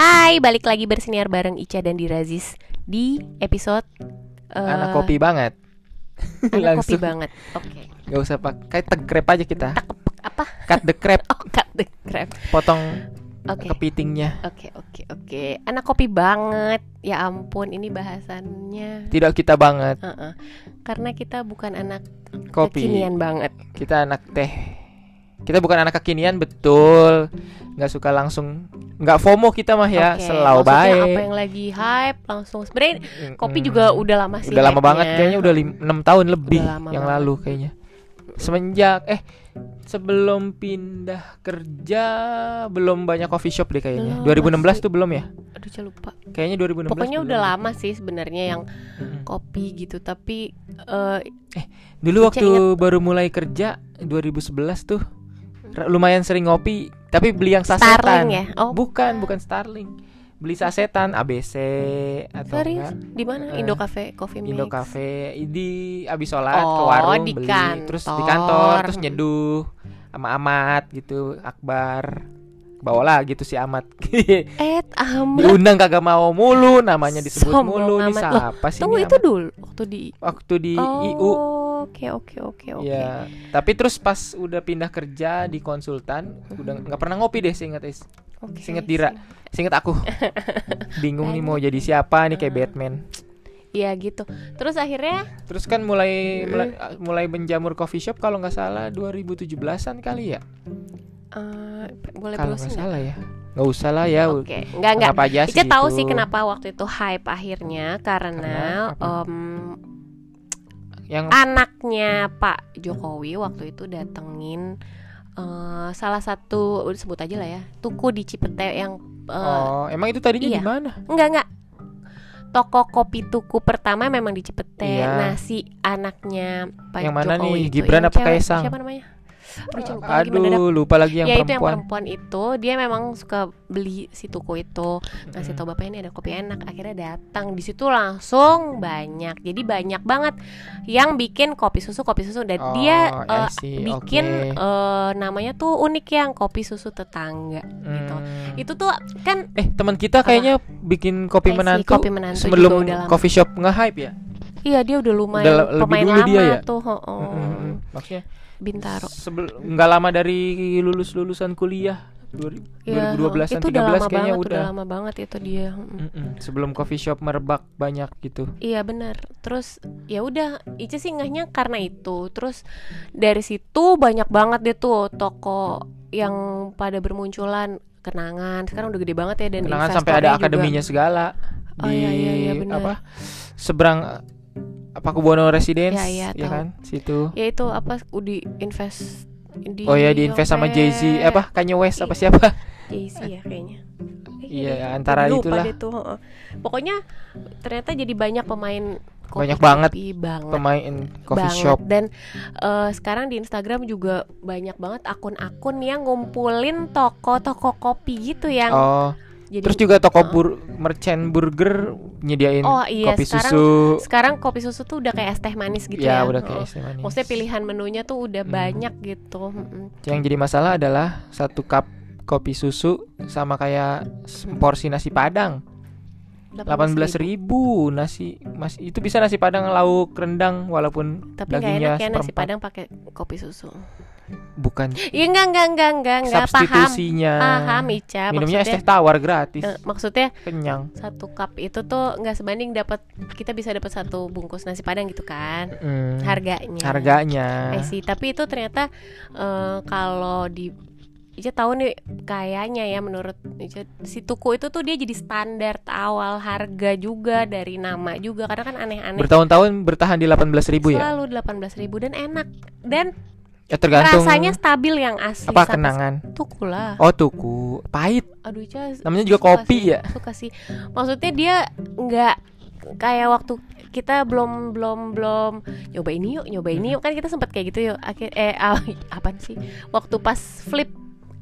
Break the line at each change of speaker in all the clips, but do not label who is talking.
Hai, balik lagi bersiniar bareng Ica dan Dirazis di episode eh,
Anak kopi banget.
anak kopi banget. Oke.
Gak usah pakai tegrep aja kita.
Apa?
Cut the crap,
Oh, cut the crap.
potong
Oke.
kepitingnya.
Oke, oke, oke. Anak kopi banget. Ya ampun, ini bahasannya.
Tidak kita banget
Heeh. Karena kita bukan anak
kopi.
kekinian banget.
Kita anak teh. Kita bukan anak kekinian betul. Nggak suka langsung nggak FOMO kita mah ya,
Oke,
selalu baik.
apa yang lagi hype langsung. Sebenarnya kopi juga udah lama sih.
udah lama banget kayaknya udah 6 tahun lebih yang
banget.
lalu kayaknya. Semenjak eh sebelum pindah kerja belum banyak coffee shop deh kayaknya.
Belum,
2016
masih.
tuh belum ya?
Aduh, saya lupa.
Kayaknya 2016.
Pokoknya
belum
udah
deh.
lama sih sebenarnya yang
Mm-mm.
kopi gitu, tapi eh,
Dulu waktu baru mulai kerja 2011 tuh lumayan sering ngopi, tapi beli yang sasetan.
Starling ya? Oh,
bukan, bukan Starling. Beli sasetan ABC atau
Serius?
enggak
Di mana?
Eh,
Indo Cafe Coffee Mix.
Indo Cafe di abis sholat ke
Oh,
warung
di
beli terus di kantor
kantor.
terus nyeduh sama Amat gitu Akbar bawalah gitu si Amat
Eh, amat.
diundang kagak mau mulu namanya disebut
Sombong
mulu nih.
Loh,
siapa sih
Tunggu
ini
itu dulu waktu di
waktu di
oh,
IU
Oke, oke, oke, oke.
Ya, tapi terus pas udah pindah kerja di konsultan, udah nggak pernah ngopi deh seinget Is.
Oke,
Seinget Dira.
sih.
Seinget aku. Bingung nih mau jadi siapa nih kayak Batman.
Iya gitu. Terus akhirnya
Terus kan mulai mulai, mulai menjamur coffee shop kalau nggak salah 2017-an kali ya.
boleh
Kalau nggak
nggak?
salah ya. Nggak usah lah ya.
Oke, enggak enggak.
Kenapa aja
Ica tahu
gitu.
sih kenapa waktu itu hype akhirnya karena
Karena? Yang
anaknya Pak Jokowi waktu itu datengin eh, salah satu udah sebut aja lah ya tuku di Cipete yang eh,
Oh, emang itu tadinya
iya.
di mana?
enggak enggak toko kopi tuku pertama memang di Cipete
Iya.
nah si anaknya Pak
Yang mana
Jokowi
nih? Gibran apa Kaisang?
siapa namanya Aduh, lupa lagi mendadak.
Aduh, lupa lagi yang
ya itu yang
perempuan.
perempuan itu dia memang suka beli si tuku itu ngasih
Mm.
tau bapaknya ini ada kopi enak akhirnya datang di situ langsung banyak jadi banyak banget yang bikin kopi susu kopi susu dan
Oh,
dia
see.
bikin
Oke.
eh, namanya tuh unik yang kopi susu tetangga gitu
Hmm.
itu tuh kan
Eh, teman kita kayaknya bikin kopi menantu,
kopi menantu
sebelum
udah lama.
coffee shop nge-hype ya.
iya dia udah lumayan
Udah
pemain lama
dia ya?
tuh oh, oh.
Mm-mm. Maksudnya
bintaro
sebel nggak lama dari lulus lulusan kuliah
Iya,
2012 an
itu udah
13
lama
kayaknya
banget,
udah.
lama banget itu dia Mm.
Mm-mm. sebelum coffee shop merebak banyak gitu.
Iya benar. Terus ya udah, Ica sih ngehnya karena itu. Terus dari situ banyak banget deh tuh toko yang pada bermunculan kenangan. Sekarang udah gede banget ya dan
Kenangan sampai ada
juga-
akademinya segala
Oh,
di
iya, iya, iya, benar.
apa? Seberang apa Residence
Iya, iya,
ya
tahu.
kan? Situ.
Ya itu apa? Udi invest di
Oh ya diinvest sama
sampai
Jay-Z eh, apa Kanye West apa siapa?
Jay-Z ya kayaknya. Eh,
Iya,
deh,
antara
lupa
itulah.
deh tuh, heeh. Pokoknya ternyata jadi banyak pemain kopi-
Banyak banget
kopi banget.
Pemain coffee
banget.
shop.
dan eh, sekarang di Instagram juga banyak banget akun-akun yang ngumpulin toko-toko kopi gitu yang
Oh,
jadi
terus juga toko bur merchant burger nyediain
Oh, iya,
kopi
sekarang-
susu.
sekarang kopi susu tuh udah kayak es teh manis gitu ya
ya, udah kayak es teh manis.
maksudnya pilihan menunya tuh udah
Hmm.
banyak gitu.
Yang jadi masalah adalah satu cup kopi susu sama kayak porsi nasi padang. 18.000 ribu nasi mas itu bisa nasi padang lauk rendang walaupun
tapi
dagingnya
enak ya nasi padang pakai kopi susu
bukan
Iya enggak enggak enggak enggak enggak. Paham.
Substitusinya.
Paham Ica
minumnya es
maksudnya.
teh tawar gratis.
Eh, maksudnya
kenyang.
satu cup itu tuh nggak sebanding dapat kita bisa dapat satu bungkus nasi padang gitu kan?
Mm,
harganya.
Harganya.
I see. Tapi itu ternyata eh, kalau di Ica tahu nih kayaknya ya menurut Ica si tuku itu tuh dia jadi standar awal harga juga dari nama juga karena kan aneh-aneh.
bertahun-tahun bertahan di 18.000 ribu ya?
Selalu 18.000 dan enak. Dan
ya tergantung
rasanya stabil yang asli
apa
sampai
kenangan?
tuku lah.
oh tuku. Pahit.
Aduh Ica
namanya juga kopi
sih,
ya?
Suka sih. Maksudnya dia nggak kayak waktu kita belum belum belum nyoba ini yuk nyoba ini yuk. Kan kita sempat kayak gitu yuk. Akhir eh apa sih? Waktu pas flip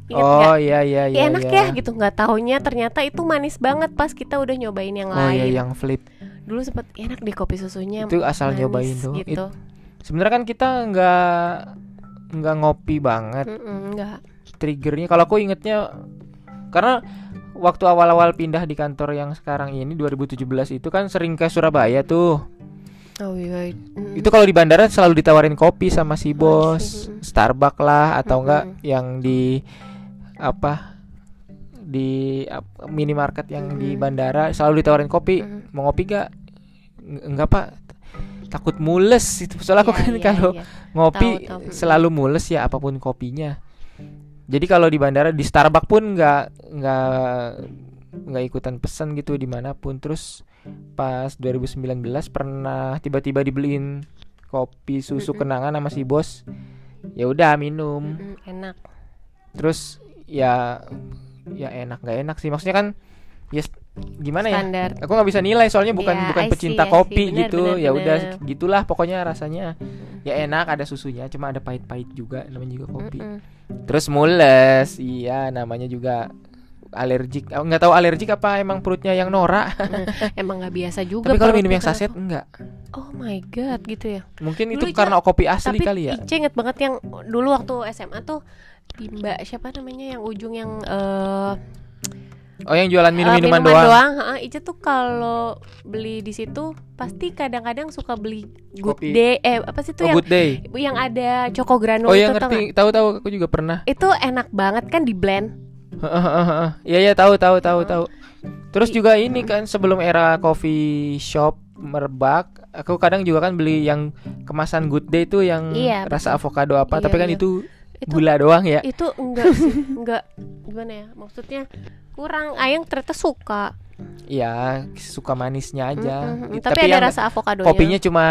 Ingat
oh iya iya
Ya,
iya
enak
iya.
ya gitu. Nggak taunya ternyata itu manis banget pas kita udah nyobain yang
oh iya
lain.
yang flip.
Dulu sempet enak di kopi susunya
itu asal
manis
nyobain tuh
gitu.
sebenarnya kan kita nggak nggak ngopi banget
Mm-mm, nggak
triggernya kalau aku ingetnya karena waktu awal-awal pindah di kantor yang sekarang ini 2017 itu kan sering ke Surabaya tuh.
Oh iya. mm.
Itu kalau di bandara selalu ditawarin kopi sama si bos,
see.
Starbucks lah atau enggak
Mm-mm.
yang di apa di minimarket yang di
Mm-mm.
bandara selalu ditawarin kopi.
Mm.
Mau ngopi gak? Ng- Enggak, Pak. Takut mules itu. Soalnya aku
Iya,
kan
iya,
kalau
iya.
ngopi
Tahu, tahu.
selalu mules ya apa pun kopinya. Jadi kalau di bandara di Starbucks pun nggak nggak nggak ikutan pesan gitu di mana pun. Terus pas 2019 pernah tiba-tiba dibeliin kopi susu kenangan sama si bos. Ya udah minum.
Enak.
Terus ya ya enak nggak enak sih maksudnya kan ya gimana ya?
Standar.
Aku nggak bisa nilai soalnya bukan
Ya,
bukan
see,
pecinta
see.
kopi
Benar,
gitu.
benar,
ya udah gitulah pokoknya rasanya. Ya enak ada susunya, cuma ada pahit-pahit juga namanya juga kopi.
Mm-mm.
Terus mules, iya namanya juga alergik. Nggak tahu alergik apa emang perutnya yang norak.
Emang nggak biasa juga.
Tapi kalau minum yang saset enggak.
Oh my god, gitu ya.
Mungkin
Dulu
itu karena kopi asli
Tapi
kali ya.
Ica inget banget yang dulu waktu SMA tuh di Mbak siapa namanya yang ujung yang eh
Oh yang jualan minum-minuman doang.
heeh, Ica tuh kalau beli di situ pasti kadang-kadang suka beli good
Kopi.
day eh apa sih
Oh,
tuh yang
good day.
yang ada choco granul
Oh
itu
yang ngerti, tahu-tahu aku juga pernah.
Itu enak banget kan di blend.
Iya iya tahu tahu tahu tahu. Terus juga ini kan sebelum era coffee shop merebak, aku kadang juga kan beli yang kemasan good day itu yang
Iya,
rasa avocado apa,
Iya,
tapi kan
iya.
itu
Itu
gula doang ya.
itu enggak sih, enggak gimana ya? Maksudnya kurang ayang ternyata suka.
Iya, suka manisnya aja.
Mm, mm, mm.
It-
Tapi, ada
yang
rasa avokadonya.
kopinya cuma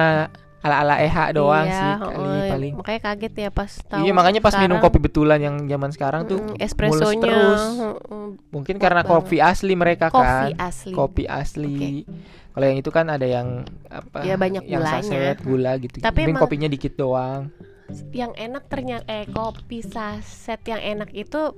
ala-ala EH doang
Iya,
sih kali
heeh,
paling.
Makanya kaget ya pas tahu.
Iya, makanya pas minum
sekarang,
kopi betulan yang zaman sekarang tuh
mm, espressonya
terus. Mungkin karena
banget.
kopi asli mereka
kopi
kan.
asli.
Kopi asli. Kalau yang itu kan ada yang apa?
Ya, banyak
yang
gulanya.
saset gula gitu.
Tapi
Mungkin
emang-
kopinya dikit doang.
Yang enak ternyata eh kopi saset yang enak itu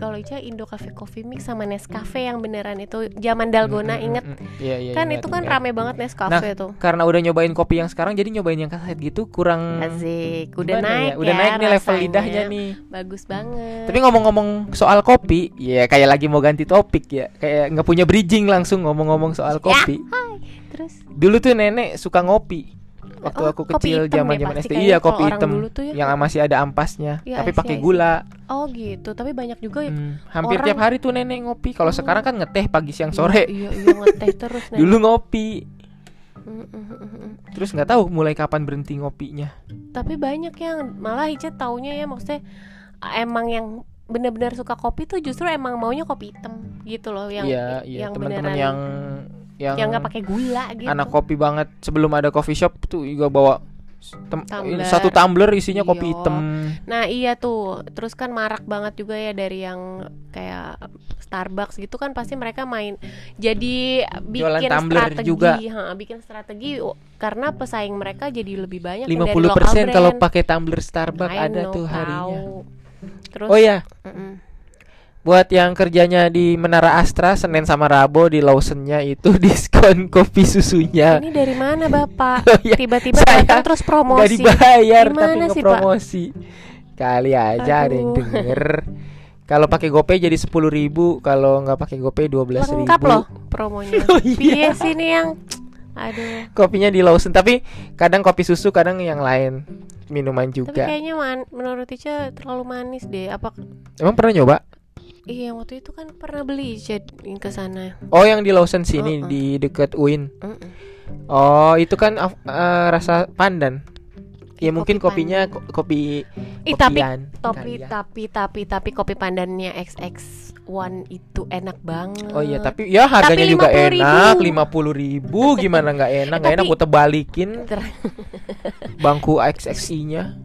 kalau Ica Indo Cafe Coffee Mix sama Nescafe yang beneran itu zaman Dalgona
Mm, mm,
inget
mm, mm. Iya, iya,
kan
ingat,
itu kan
ingat.
rame banget Nescafe tuh.
Karena udah nyobain kopi yang sekarang jadi nyobain yang kaset gitu kurang
Asik, udah
gimana
naik
ya? Udah
ya
naik nih level lidahnya nih.
Bagus banget.
Tapi ngomong-ngomong soal kopi, ya kayak lagi mau ganti topik ya. Kayak nggak punya bridging langsung ngomong-ngomong soal
Ya,
kopi.
hai. Terus
Dulu tuh nenek suka ngopi. Waktu
Oh,
aku kecil
hitam ya
zaman-zaman
pasti
SD. Iya,
kalau
kopi hitam
ya.
yang masih ada ampasnya,
Iya,
tapi pakai gula.
oh gitu, tapi banyak juga ya.
Hmm, hampir
Orang-
tiap hari tuh nenek ngopi. Kalau
Oh.
sekarang kan ngeteh pagi siang sore.
Iya, iya ngeteh terus Nen.
Dulu ngopi. Terus nggak tahu mulai kapan berhenti ngopinya.
Tapi banyak yang malah Ica taunya ya maksudnya emang yang benar-benar suka kopi tuh justru emang maunya kopi hitam gitu loh yang
Iya, iya,
yang
teman-teman yang yang
yang nggak pakai gula gitu.
anak kopi banget sebelum ada coffee shop tuh juga bawa tem-
Tumbler.
satu tumbler isinya kopi
Iya.
hitam.
Nah iya tuh, terus kan marak banget juga ya dari yang kayak Starbucks gitu kan pasti mereka main jadi
Jualan
bikin
tumbler
strategi,
juga.
ha, bikin strategi karena pesaing mereka jadi lebih banyak yang
50%
dari lokal
kalau pakai tumbler Starbucks
I
ada
know,
tuh harinya.
tahu. Terus
Oh ya,
mm-mm.
Buat yang kerjanya di Menara Astra Senin sama Rabo di Lawsonnya itu diskon kopi susunya.
ini dari mana bapak?
Oh iya,
Tiba-tiba
saya
datang terus promosi.
dibayar tapi
Gimana sih, Pak?
ngepromosi. Kali aja ada yang
Aduh.
denger. Kalau pakai GoPay jadi 10.000 ribu, kalau nggak pakai GoPay 12.000
Lengkap loh promonya.
Oh, iya.
Ini yang aduh.
Kopinya di Lawson, tapi kadang kopi susu, kadang yang lain minuman
Tapi
juga.
kayaknya man, menurut Ica terlalu manis deh. Apa
Emang pernah nyoba?
Iya waktu itu kan pernah beli Ica ke sana.
Oh, yang di Lawson sini
Uh-uh.
di deket UIN.
Mm-mm.
Oh, itu kan eh, rasa pandan. Ya
Kopi
mungkin kopinya
pandan.
ko- kopi
Ih, tapi tapi
kali ya.
tapi tapi tapi kopi pandannya XX1 itu enak banget.
Oh iya, tapi ya harganya
Tapi
juga
50.000.
enak, 50.000 ribu Gimana nggak enak? Nggak enak gue tebalikin bangku XXI-nya.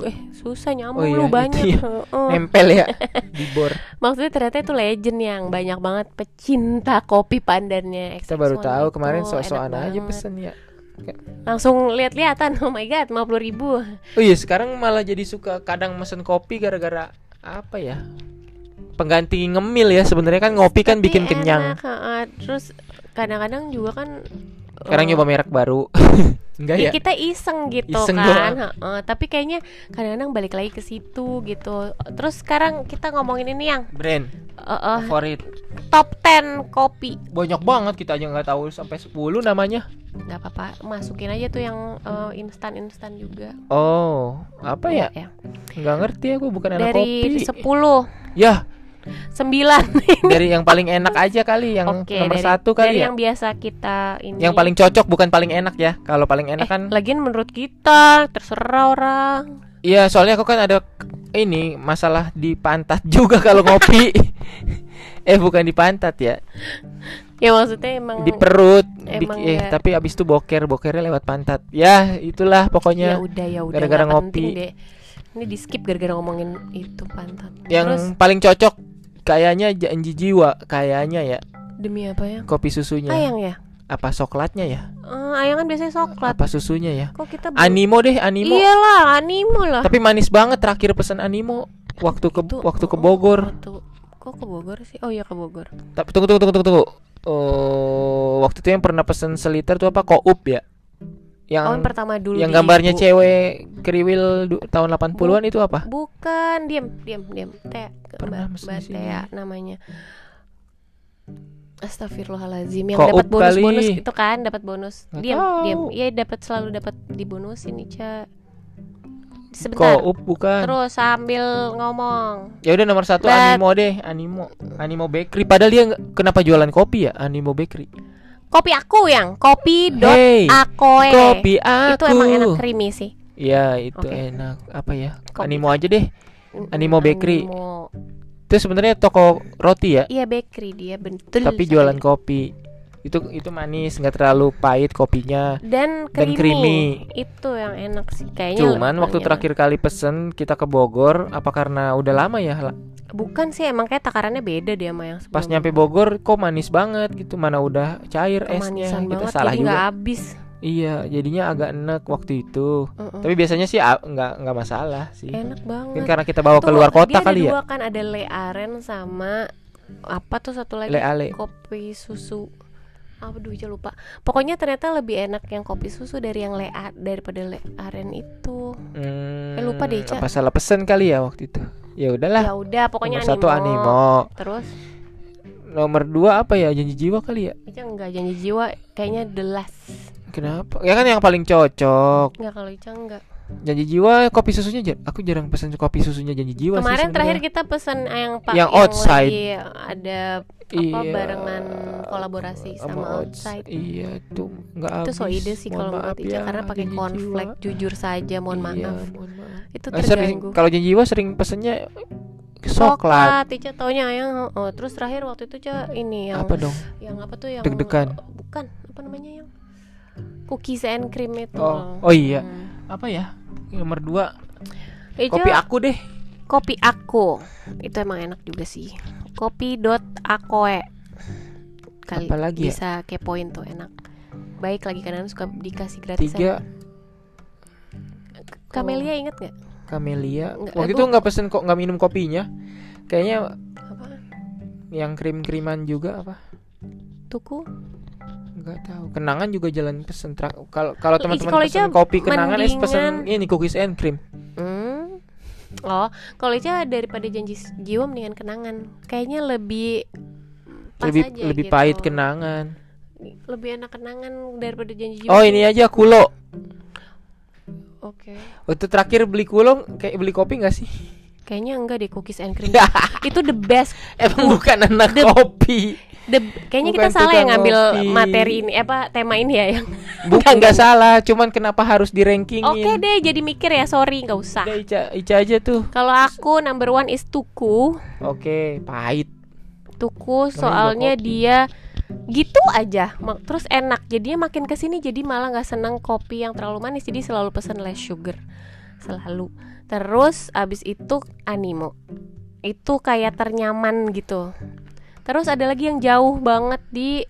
Eh susah nyambung
Oh iya,
lu banyak.
ya.
Heeh.
Nempel ya di bor.
Maksudnya ternyata itu legend yang banyak banget pecinta kopi pandannya XX1
Kita baru tahu
itu.
kemarin sok-sokan aja pesen ya.
Langsung lihat-lihatan. Oh my god, 50 ribu.
Oh iya, sekarang malah jadi suka kadang mesen kopi gara-gara apa ya? Pengganti ngemil ya sebenarnya kan ngopi kan
Tapi
bikin
enak,
kenyang.
ha-ha. Terus kadang-kadang juga kan
Sekarang
eh,
nyoba merek baru. Enggak
ya
ya?
kita iseng gitu
Iseng
kan. Heeh, tapi kayaknya kadang-kadang balik lagi ke situ gitu terus sekarang kita ngomongin ini yang
Brand
eh, eh,
favorit.
top 10 kopi
Banyak banget kita aja nggak tahu sampai 10 namanya.
nggak apa-apa masukin aja tuh yang eh, instan-instan juga
Oh, apa ya?
ya
Nggak ngerti aku bukan anak
dari
kopi.
10
Ya,
9
dari yang paling enak aja kali, yang
Oke,
nomor
dari,
satu
dari
kali ya.
yang biasa kita ini
Yang paling cocok bukan paling enak ya. Kalau paling enak
eh,
kan
lagian menurut kita terserah orang
Iya, soalnya aku kan ada ini masalah di pantat juga kalau ngopi. eh, bukan di pantat ya.
ya maksudnya emang
Di perut. Di-
emang
eh,
nggak-
tapi abis itu boker, bokernya lewat pantat. Ya, itulah
ya
pokoknya
udah ya udah
gara-gara ngopi.
deh ini di skip gara-gara ngomongin itu pantat
yang
terus
paling cocok kayaknya janji jiwa kayaknya ya
demi apa ya
kopi susunya.
ayang ya
Apa coklatnya ya?
Eh, ayang kan biasanya coklat
Apa susunya ya?
kok kita belum-
Animo deh, animo.
iyalah animo lah
Tapi manis banget terakhir pesan animo waktu ke
Itu-
waktu ke
oh,
Bogor.
waktu kok ke Bogor sih oh iya ke Bogor
Tapi tunggu tunggu tunggu tunggu tunggu. Oh, waktu itu yang pernah pesen seliter tuh apa? Koup ya? Yang
oh yang pertama dulu
yang gambarnya
Ibu.
cewek kriwil tahun 80-an itu apa?
bukan diam diam diam
Pernah
Mbak. Tea namanya Astagfirullahalazim yang dapat
up
bonus
kali?
bonus itu kan dapat bonus diam diam iya dapat selalu dapat di bonus ini Ca sebentar
Koup bukan.
terus sambil ngomong
Ya udah nomor satu
Bet.
animo deh, animo, animo bakery. Padahal dia kenapa jualan kopi ya? Animo bakery.
Kopi aku yang kopi dot
Hey,
akoe
kopi aku.
itu emang enak creamy sih
Iya itu
Oke.
enak. Apa ya?
Kopi.
Animo aja deh. Animo Bakery.
Animo.
Itu sebenarnya toko roti ya,
iya bakery dia betul
tapi
sekali.
jualan kopi. Itu itu manis, nggak terlalu pahit kopinya.
dan
dan
creamy.
creamy.
itu yang enak sih kayaknya
Cuman waktu
enak.
terakhir kali pesen kita ke Bogor, apa karena udah lama ya?
Bukan sih emang kayak takarannya beda dia sama yang
Pas
sebelumnya.
nyampe Bogor kok manis banget gitu, mana udah cair esnya.
Kemanisan
Kita
banget
salah
jadi
juga.
nggak habis
Iya, jadinya agak enek waktu itu.
Mm-mm.
Tapi biasanya sih nggak nggak masalah sih.
enak
Mungkin
banget
karena kita bawa
Tuh,
keluar kota
dia
kali
ada
ya.
dua kan ada Le Aren sama apa tuh satu lagi
Le Ale.
kopi susu aduh aja lupa pokoknya ternyata lebih enak yang kopi susu dari yang Le daripada Le Aren itu
Hmm,
Eh, lupa deh.
Apa salah pesen kali ya waktu itu? Ya udahlah.
ya udah pokoknya
Nomor satu animo.
terus
Nomor dua apa ya? Janji jiwa kali ya?
Ica enggak janji jiwa kayaknya the last
Kenapa? Ya kan yang paling cocok.
enggak kalau Ica enggak
Janji jiwa kopi susunya jar- aku jarang pesen kopi susunya janji jiwa sih
kemarin terakhir
sebenarnya.
kita pesan yang pak
Yang outside.
lagi ada apa
Iya.
barengan kolaborasi sama outside
Iya tuh nggak
itu so ide sih kalau menurut Ica
ya,
karena pakai
jiwa.
jujur saja mohon
Iya,
maaf
mohon maaf.
itu
Eh, sering-
terganggu
kalau janji jiwa sering pesennya coklat.
Ica taunya yang oh, terus terakhir waktu itu Ca ini yang
Apa dong?
yang apa tuh yang
Deg-degan.
bukan apa namanya yang cookies and cream itu
Oh, oh iya.
Hmm.
Apa ya? Nomor dua
Ica,
kopi aku deh.
kopi aku itu emang enak juga sih kopi dot akoe kali
Apa lagi ya?
bisa kepoin tuh enak baik lagi kadang suka dikasih gratisan
Tiga
Kamelia inget nggak. Nggak,
Waktu itu nggak pesen kok nggak minum kopinya. Kayaknya
apa
yang krim-kriman juga apa?
tuku
Nggak tahu. Kenangan juga jalan pesen kalau kalau teman-teman pesen kopi kenangan es pesen ini cookies and cream.
hmm. oh kalau Ica daripada janji jiwa mendingan kenangan kayaknya lebih pas
lebih
aja
lebih
gitu.
pahit kenangan.
lebih enak kenangan daripada janji jiwa
Oh, ini aja kulo.
oke
Waktu terakhir beli kulo kayak beli kopi nggak sih?
kayaknya enggak deh cookies and cream itu the best
Emang bukan anak
The-
kopi.
The, kayaknya
Bukan
kita salah yang ngambil
ngopi.
materi ini apa tema ini ya yang
Bukan nggak salah, cuman kenapa harus di rankingin?
Oke deh jadi mikir ya sorry nggak usah
Udah, Ica, Ica aja tuh.
Kalau aku number one is Tuku
Oke, pahit.
Tuku soalnya dia gitu aja Ma- Terus enak Jadinya makin ke sini jadi malah nggak seneng kopi yang terlalu manis Jadi selalu pesen less sugar Selalu Terus abis itu Animo Itu kayak ternyaman gitu Terus ada lagi yang jauh banget di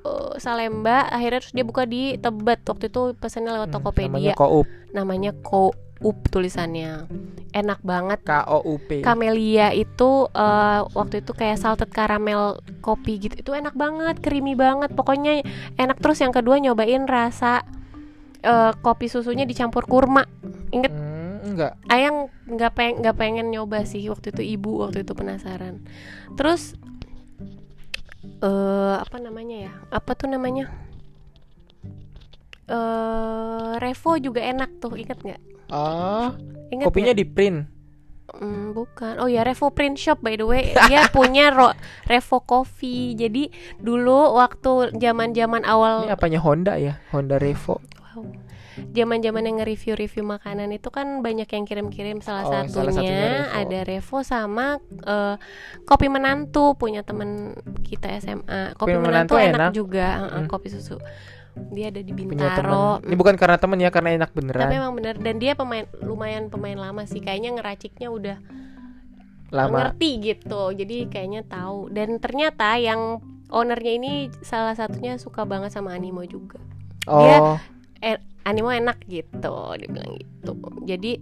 eh, Salemba akhirnya terus dia buka di Tebet waktu itu pesannya lewat
Hmm,
Tokopedia
namanya Koup.
namanya Koup tulisannya enak banget
K O U P.
Camellia itu eh, waktu itu kayak salted caramel kopi gitu itu enak banget creamy banget pokoknya enak terus yang kedua nyobain rasa eh, kopi susunya dicampur kurma. Ingat
Hmm, enggak.
Ayang nggak peng nggak pengen nyoba sih waktu itu ibu waktu itu penasaran. Terus eh apa namanya ya? Apa tuh namanya? Eh Revo juga enak tuh, inget nggak?
Oh,
Ingat
kopinya di print.
Hmm, bukan. Oh ya, Revo Print Shop by the way. Dia punya ro- Revo Coffee. Jadi dulu waktu zaman-zaman
Ini
awal
apanya Honda ya? Honda Revo.
wow. Zaman-zaman yang nge-review-review makanan itu kan banyak yang kirim-kirim salah
Oh, salah
satunya,
satunya Revo.
ada Revo sama eh, kopi menantu punya temen kita SMA. Kopi,
Kopi
menantu,
Menantu
enak,
enak.
juga,
Hmm.
kopi susu. Dia ada di Bintaro.
Ini bukan karena temen ya, karena enak beneran.
Tapi emang bener dan dia pemain lumayan pemain lama sih. Kayaknya ngeraciknya udah
Lama.
ngerti gitu jadi kayaknya tahu dan ternyata yang ownernya ini salah satunya suka banget sama animo juga
Oh,
eh, animo enak gitu dia bilang gitu jadi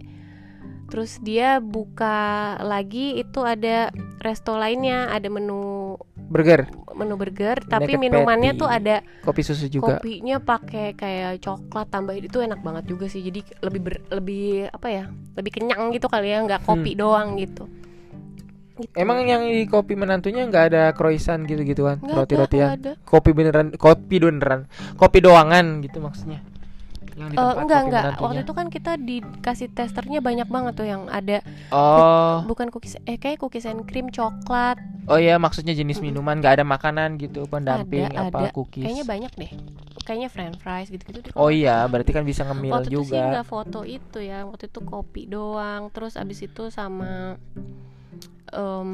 terus dia buka lagi itu ada resto lainnya ada menu
burger,
menu burger tapi
Naked
minumannya
patty.
tuh ada
kopi susu juga.
kopinya pakai kayak coklat tambah itu enak banget juga sih jadi lebih ber- lebih apa ya lebih kenyang gitu kali ya nggak kopi doang gitu Gitu.
Hmm. Emang yang di kopi menantunya nggak ada croissant gitu-gituan, roti-rotian. Kopi beneran, kopi beneran, kopi doangan gitu maksudnya. Yang di
Eh,
tempat
enggak
kopi
enggak.
menantunya.
waktu itu kan kita dikasih testernya banyak banget tuh yang ada.
Oh,
bukan cookies eh kayak cookies and cream coklat.
Oh ya maksudnya jenis minuman nggak ada makanan gitu, pendamping
Ada,
apa
ada.
cookies.
kayaknya banyak deh. Kayaknya french fries gitu-gitu deh
Oh iya, berarti kan bisa ngemil
waktu itu sih
juga.
nggak foto itu ya waktu itu kopi doang. Terus abis itu sama em,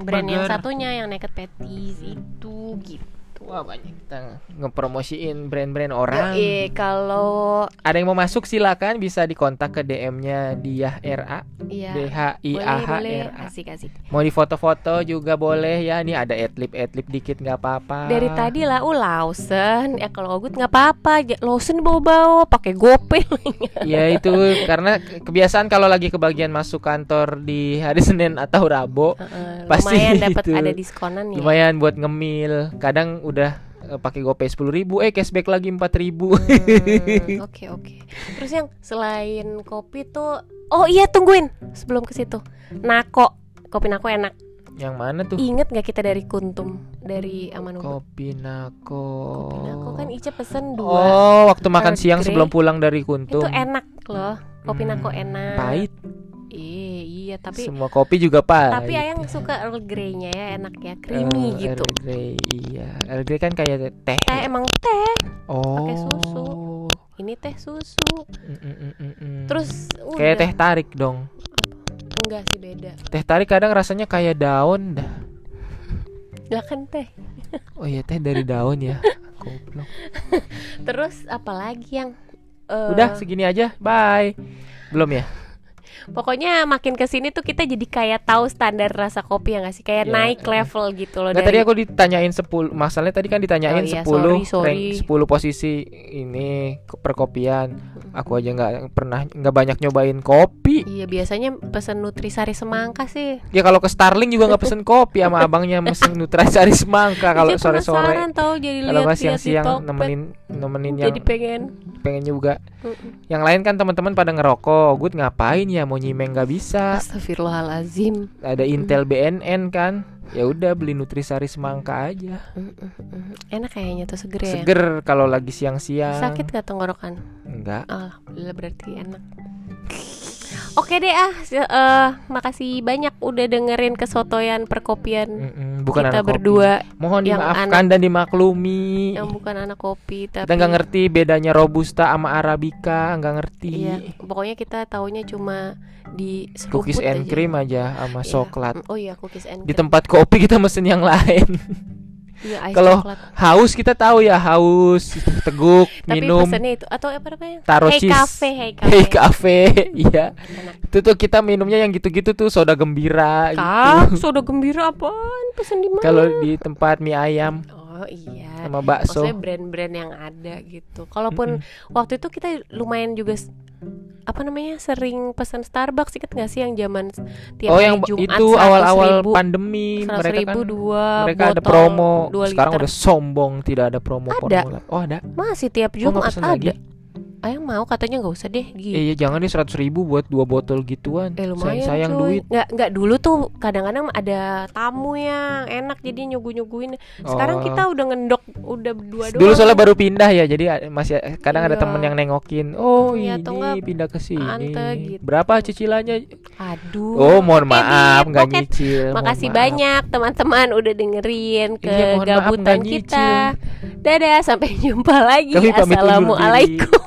brand yang satunya yang naked patties itu gitu
Wah banyak. Kita ngepromosiin brand-brand orang.
Yoi, kalau
Ada yang mau masuk silakan. Bisa dikontak ke DM-nya Diah RA,
iya.
D H I A H R A.
asik asik.
Mau di foto-foto juga boleh ya. Ini ada adlib adlib dikit nggak apa-apa.
Dari tadi lah, uh Lawson Ya kalau Ogut nggak apa-apa. Lawson bawa-bawa pakai gopay.
Ya itu. Karena ke- kebiasaan kalau lagi kebagian masuk kantor di hari Senin atau Rabu
Heeh,
Pasti
Lumayan dapat ada diskonan ya.
lumayan buat ngemil. Kadang udah eh, pakai GoPay sepuluh ribu, eh cashback lagi empat ribu.
Hmm, Oke oke Terus yang selain kopi tuh Oh iya tungguin Sebelum ke situ Nako Kopi Nako enak
Yang mana tuh?
Ingat gak kita dari Kuntum Dari Amanubud
Kopi Nako.
Kopi Nako kan Ica pesen dua
Oh, waktu makan siang
Grey.
sebelum pulang dari Kuntum.
Itu enak loh Kopi
Hmm,
Nako enak
Pahit.
Iya iya tapi
Semua kopi juga pahit.
Tapi Ayang suka Earl Grey-nya ya enak ya Creamy
Eh,
gitu
Earl Grey, iya. Earl Grey kan kayak teh.
Teh emang teh
Oh.
pakai susu. Ini teh susu
Mm, mm, mm.
Terus udah
kayak teh tarik dong.
Enggak sih beda
Teh tarik kadang rasanya kayak daun dah.
Lah kan teh
Oh iya teh dari daun ya. Goblok.
Terus apalagi yang eh,
Udah segini aja. Bye. Belum ya?
Pokoknya makin ke sini tuh kita jadi kayak tahu standar rasa kopi ya nggak sih Kayak
Iya.
naik level gitu loh
Nggak,
dari
tadi aku ditanyain 10 Masalahnya tadi kan ditanyain
Oh iya,
10
sorry, sorry.
rank 10 posisi ini ke- perkopian. Aku aja nggak pernah nggak banyak nyobain kopi.
Iya biasanya pesen Nutrisari Semangka sih
Ya kalau ke Starling juga nggak pesen kopi sama abangnya mesen Nutrisari Semangka kalau
Iya,
sore-sore.
penasaran tahu jadi
Kalau nggak
di
siang-siang nemenin nemenin yang
Jadi pengen
pengen juga. Yang lain kan teman-teman pada ngerokok. Gue ngapain ya mau nyimeng nggak bisa.
Astagfirullahalazim
Ada Intel BNN kan. Ya udah beli Nutrisari Semangka aja.
Enak kayaknya tuh seger ya
Seger kalau lagi siang-siang.
Sakit gak tenggorokan?
Enggak.
Alhamdulillah berarti enak. Oke deh ah, eh, makasih banyak udah dengerin kesotoyan perkopian
Mm-mm, bukan
kita
anak kopi.
berdua
Mohon
yang
dimaafkan dan dimaklumi.
yang bukan anak kopi tapi
Kita nggak ngerti bedanya robusta sama arabica, nggak ngerti.
Iya, pokoknya kita taunya cuma di
Cookies and
aja.
cream aja sama
Iya.
coklat.
Oh iya, cookies and
Di
cream.
tempat kopi kita mesen yang lain.
Iya,
kalau haus kita tahu ya haus, teguk,
Tapi
minum,
pesennya itu atau apa namanya?
Taro
hey
cheese.
cafe, hey cafe.
hey cafe, iya. Itu tuh kita minumnya yang gitu-gitu tuh soda gembira
Kak,
gitu.
soda gembira apaan? Pesen di mana?
Kalau di tempat mie ayam
Oh iya.
sama bakso.
Maksudnya brand-brand yang ada gitu. Kalaupun waktu itu kita lumayan juga apa namanya sering pesan Starbucks inget gak sih yang zaman tiap
Oh yang
Jumat
itu awal-awal
100.000,
pandemi
100.000
mereka kan
dua
mereka ada
botol,
promo.
dua
Sekarang
liter.
udah sombong tidak ada promo
Ada.
formula. Oh ada.
masih tiap
nggak
Jumat ada.
lagi?
Ayang mau katanya nggak usah deh gitu.
Eh, iya jangan nih seratus ribu buat dua botol gituan.
Eh lumayan
sayang, sayang
cuy.
duit.
Nggak nggak dulu tuh kadang-kadang ada tamu yang enak jadi nyugu nyuguin. Sekarang
Oh.
kita udah ngendok udah berdua doang.
Dulu soalnya baru pindah ya, jadi masih kadang ada
Iya.
temen yang nengokin. Oh
Iya,
ini pindah ke sini.
gitu.
Berapa cicilannya?
Aduh.
Oh mohon
Oke,
maaf nggak
oke.
nyicil.
Makasih
maaf.
banyak teman-teman udah dengerin
Iya, mohon maaf,
kita. Dadah, sampai jumpa lagi. Assalamualaikum.